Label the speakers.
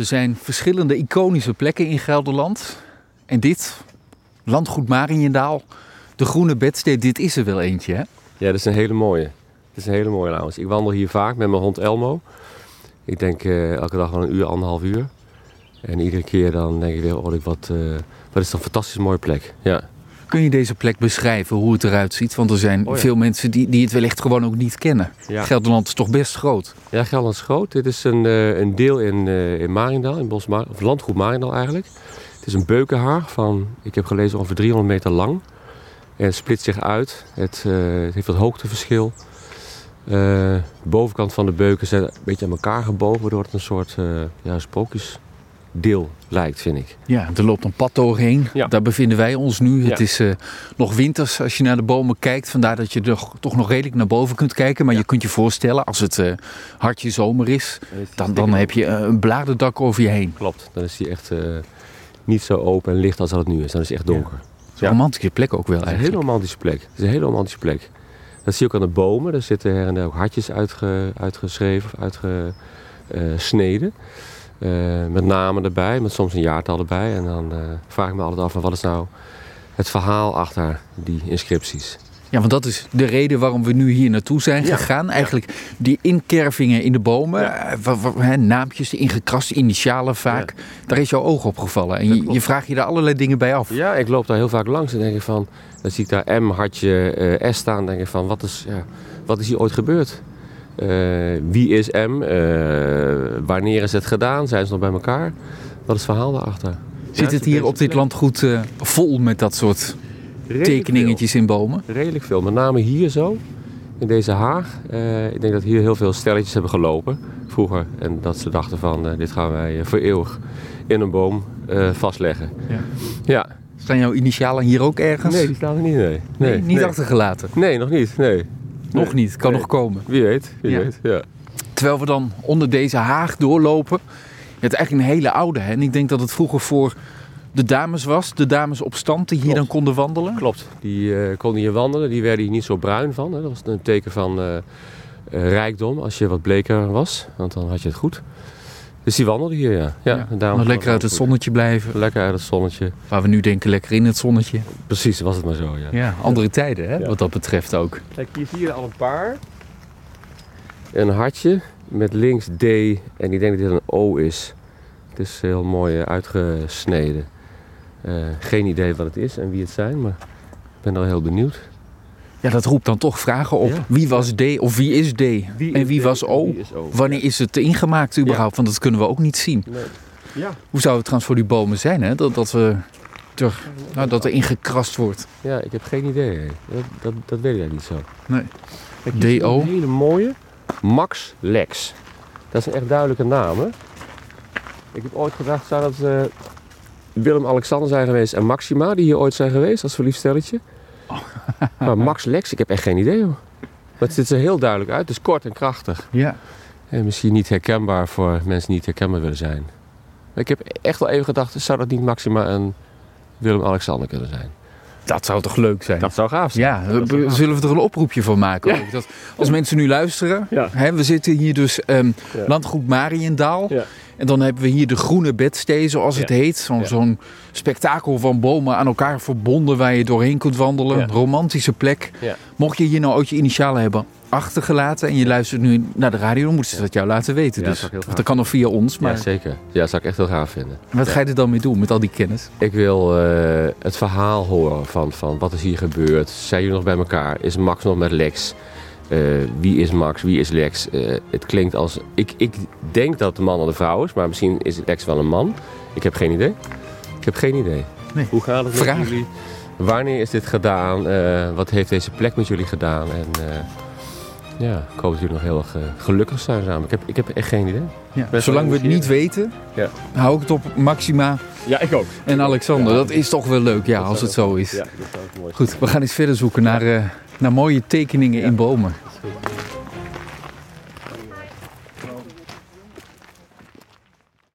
Speaker 1: er zijn verschillende iconische plekken in Gelderland. En dit, landgoed Mariendaal, de groene bedstee, dit is er wel eentje, hè?
Speaker 2: Ja, dat is een hele mooie. Dat is een hele mooie. Ik wandel hier vaak met mijn hond Elmo. Ik denk eh, elke dag wel een uur, anderhalf uur. En iedere keer dan denk ik weer, oh, wat, eh, wat is dat een fantastisch mooie plek. Ja.
Speaker 1: Kun je deze plek beschrijven, hoe het eruit ziet? Want er zijn
Speaker 2: Oh ja.
Speaker 1: veel mensen die, die het wellicht gewoon ook niet kennen.
Speaker 2: Ja.
Speaker 1: Gelderland is toch best groot?
Speaker 2: Ja, Gelderland is groot. Dit is een, eh, een deel in, eh in in Bos Mar- of landgoed Mariendaal eigenlijk. Het is een beukenhaag van, ik heb gelezen, ongeveer 300 meter lang. En het split zich uit. Het, eh, het heeft wat hoogteverschil. De bovenkant van de beuken zijn een beetje aan elkaar gebogen, waardoor het een soort eh ja, sprookjesdeel lijkt, vind ik.
Speaker 1: Ja, er loopt een pad doorheen.
Speaker 2: Ja.
Speaker 1: Daar bevinden wij ons nu. Het is eh, nog winters als je naar de bomen kijkt. Vandaar dat je toch nog redelijk naar boven kunt kijken. Maar je kunt je voorstellen, als het eh, hartje zomer is, dan, dan heb je eh, een bladerdak over je heen.
Speaker 2: Klopt, dan is die echt niet zo open en licht als dat het nu is. Dan is het echt donker.
Speaker 1: Een romantische plek ook wel
Speaker 2: Het is een
Speaker 1: eigenlijk.
Speaker 2: hele romantische plek. Het is een hele romantische plek. Dat zie je ook aan de bomen. Er zitten her en der ook hartjes uitge, uitgeschreven, uitgesneden. Eh, met namen erbij, met soms een jaartal erbij. En dan eh, vraag ik me altijd af, van wat is nou het verhaal achter die inscripties?
Speaker 1: Ja, want dat is de reden waarom we nu hier naartoe zijn
Speaker 2: Ja.
Speaker 1: gegaan. Eigenlijk die inkervingen in de bomen,
Speaker 2: Ja.
Speaker 1: eh, wa- hè, naampjes, de ingekraste initialen vaak. Daar is jouw oog op gevallen. En je, je vraagt je daar allerlei dingen bij af.
Speaker 2: Ja, ik loop daar heel vaak langs en denk ik van... Dan zie ik daar M, hartje, eh, S staan. denk ik van, wat is, ja, wat is hier ooit gebeurd? Eh, wie is M? Eh, wanneer is het gedaan? Zijn ze nog bij elkaar? Wat is het verhaal daarachter?
Speaker 1: Zit het hier op dit landgoed eh, vol met dat soort tekeningetjes in bomen?
Speaker 2: Redelijk veel. Met name hier zo, in deze haag. Ik denk dat hier heel veel stelletjes hebben gelopen vroeger. En dat ze dachten van, dit gaan wij voor eeuwig in een boom vastleggen.
Speaker 1: Ja.
Speaker 2: Ja.
Speaker 1: Staan jouw initialen hier ook ergens?
Speaker 2: Nee, die staan er niet. Nee,
Speaker 1: Nee,
Speaker 2: nee,
Speaker 1: niet
Speaker 2: nee.
Speaker 1: achtergelaten.
Speaker 2: Nee, nog niet. Nee.
Speaker 1: Nog
Speaker 2: Nee.
Speaker 1: niet, kan
Speaker 2: Nee.
Speaker 1: nog komen.
Speaker 2: Wie weet, wie
Speaker 1: Ja.
Speaker 2: weet. Ja.
Speaker 1: Terwijl we dan onder deze haag doorlopen. Je hebt eigenlijk een hele oude. Hè? En ik denk dat het vroeger voor de dames was. De dames op stand die hier
Speaker 2: Klopt.
Speaker 1: dan konden wandelen.
Speaker 2: Klopt. Die eh, konden hier wandelen. Die werden hier niet zo bruin van. Hè. Dat was een teken van eh, eh, rijkdom als je wat bleker was. Want dan had je het goed. Dus die wandelden hier, ja. ja,
Speaker 1: Ja, lekker uit het zonnetje blijven.
Speaker 2: Lekker uit het zonnetje.
Speaker 1: Waar we nu denken lekker in het zonnetje.
Speaker 2: Precies, was het maar zo, ja.
Speaker 1: Ja, andere tijden hè,
Speaker 2: Ja.
Speaker 1: wat dat betreft ook.
Speaker 2: Kijk, hier zie je al een paar. Een hartje met links D. En ik denk dat dit een O is. Het is heel mooi eh, uitgesneden. Eh, geen idee wat het is en wie het zijn, maar ik ben wel heel benieuwd.
Speaker 1: Ja, dat roept dan toch vragen op.
Speaker 2: Ja.
Speaker 1: Wie was D of wie is D? en wie was O? Wanneer is het ingemaakt überhaupt? Want dat kunnen we ook niet zien.
Speaker 2: Nee. Ja.
Speaker 1: Hoe zou het trouwens voor die bomen zijn hè? Dat, dat, we er, nou, dat er ingekrast wordt?
Speaker 2: Ja, ik heb geen idee. Dat, dat, dat weet ik eigenlijk niet zo.
Speaker 1: Nee.
Speaker 2: Kijk,
Speaker 1: DO?
Speaker 2: Een hele mooie. Max Lex. Dat is een echt duidelijke naam, hè? Ik heb ooit gedacht, zou dat eh, Willem-Alexander zijn geweest en Maxima, die hier ooit zijn geweest als verliefd stelletje? maar Max Lex, ik heb echt geen idee, hoor. Maar het ziet er heel duidelijk uit. Het is kort en krachtig.
Speaker 1: Ja.
Speaker 2: En misschien niet herkenbaar voor mensen die niet herkenbaar willen zijn. Maar ik heb echt wel even gedacht, zou dat niet Maxima en Willem-Alexander kunnen zijn?
Speaker 1: Dat zou toch leuk zijn?
Speaker 2: Dat zou gaaf zijn.
Speaker 1: Ja,
Speaker 2: Dat zou gaaf
Speaker 1: zullen we er een oproepje van maken?
Speaker 2: Ja.
Speaker 1: Ook? Dat als mensen nu luisteren,
Speaker 2: Ja.
Speaker 1: hè, we zitten hier dus ehm,
Speaker 2: Ja.
Speaker 1: landgoed Mariendaal. En dan hebben we hier de groene bedstee, zoals het
Speaker 2: Ja.
Speaker 1: heet. Zo'n
Speaker 2: Ja.
Speaker 1: spektakel van bomen aan elkaar verbonden waar je doorheen kunt wandelen.
Speaker 2: Ja.
Speaker 1: Romantische plek. Mocht je hier nou ooit je initialen hebben achtergelaten en je luistert nu naar de radio, dan moeten ze dat jou laten weten.
Speaker 2: Dat
Speaker 1: dus. dat kan nog via ons. Maar
Speaker 2: Ja, zeker. Ja, dat zou ik echt heel gaaf vinden.
Speaker 1: wat ga je er dan mee doen met al die kennis?
Speaker 2: Ik wil eh, het verhaal horen van, van wat is hier gebeurd. Zijn jullie nog bij elkaar? Is Max nog met Lex? Eh, wie is Max? Wie is Lex? Eh, het klinkt als... Ik, ik denk dat de man of de vrouw is, maar misschien is Lex wel een man. Ik heb geen idee. Ik heb geen idee.
Speaker 1: Nee.
Speaker 2: Hoe gaat het
Speaker 1: Vraag.
Speaker 2: met jullie? Wanneer is dit gedaan? Eh, wat heeft deze plek met jullie gedaan? En eh, ja, ik hoop dat jullie nog heel erg gelukkig zijn samen. Ik heb, ik heb echt geen idee.
Speaker 1: Ja. Zolang we het niet weten,
Speaker 2: Ja.
Speaker 1: hou ik het op Maxima
Speaker 2: Ja, ik ook.
Speaker 1: en Alexander.
Speaker 2: Ja.
Speaker 1: Dat is toch wel leuk, ja,
Speaker 2: Dat
Speaker 1: als het zo is.
Speaker 2: Ja, dat zou ik mooi
Speaker 1: Goed, we gaan eens verder zoeken naar, eh, naar mooie tekeningen in bomen.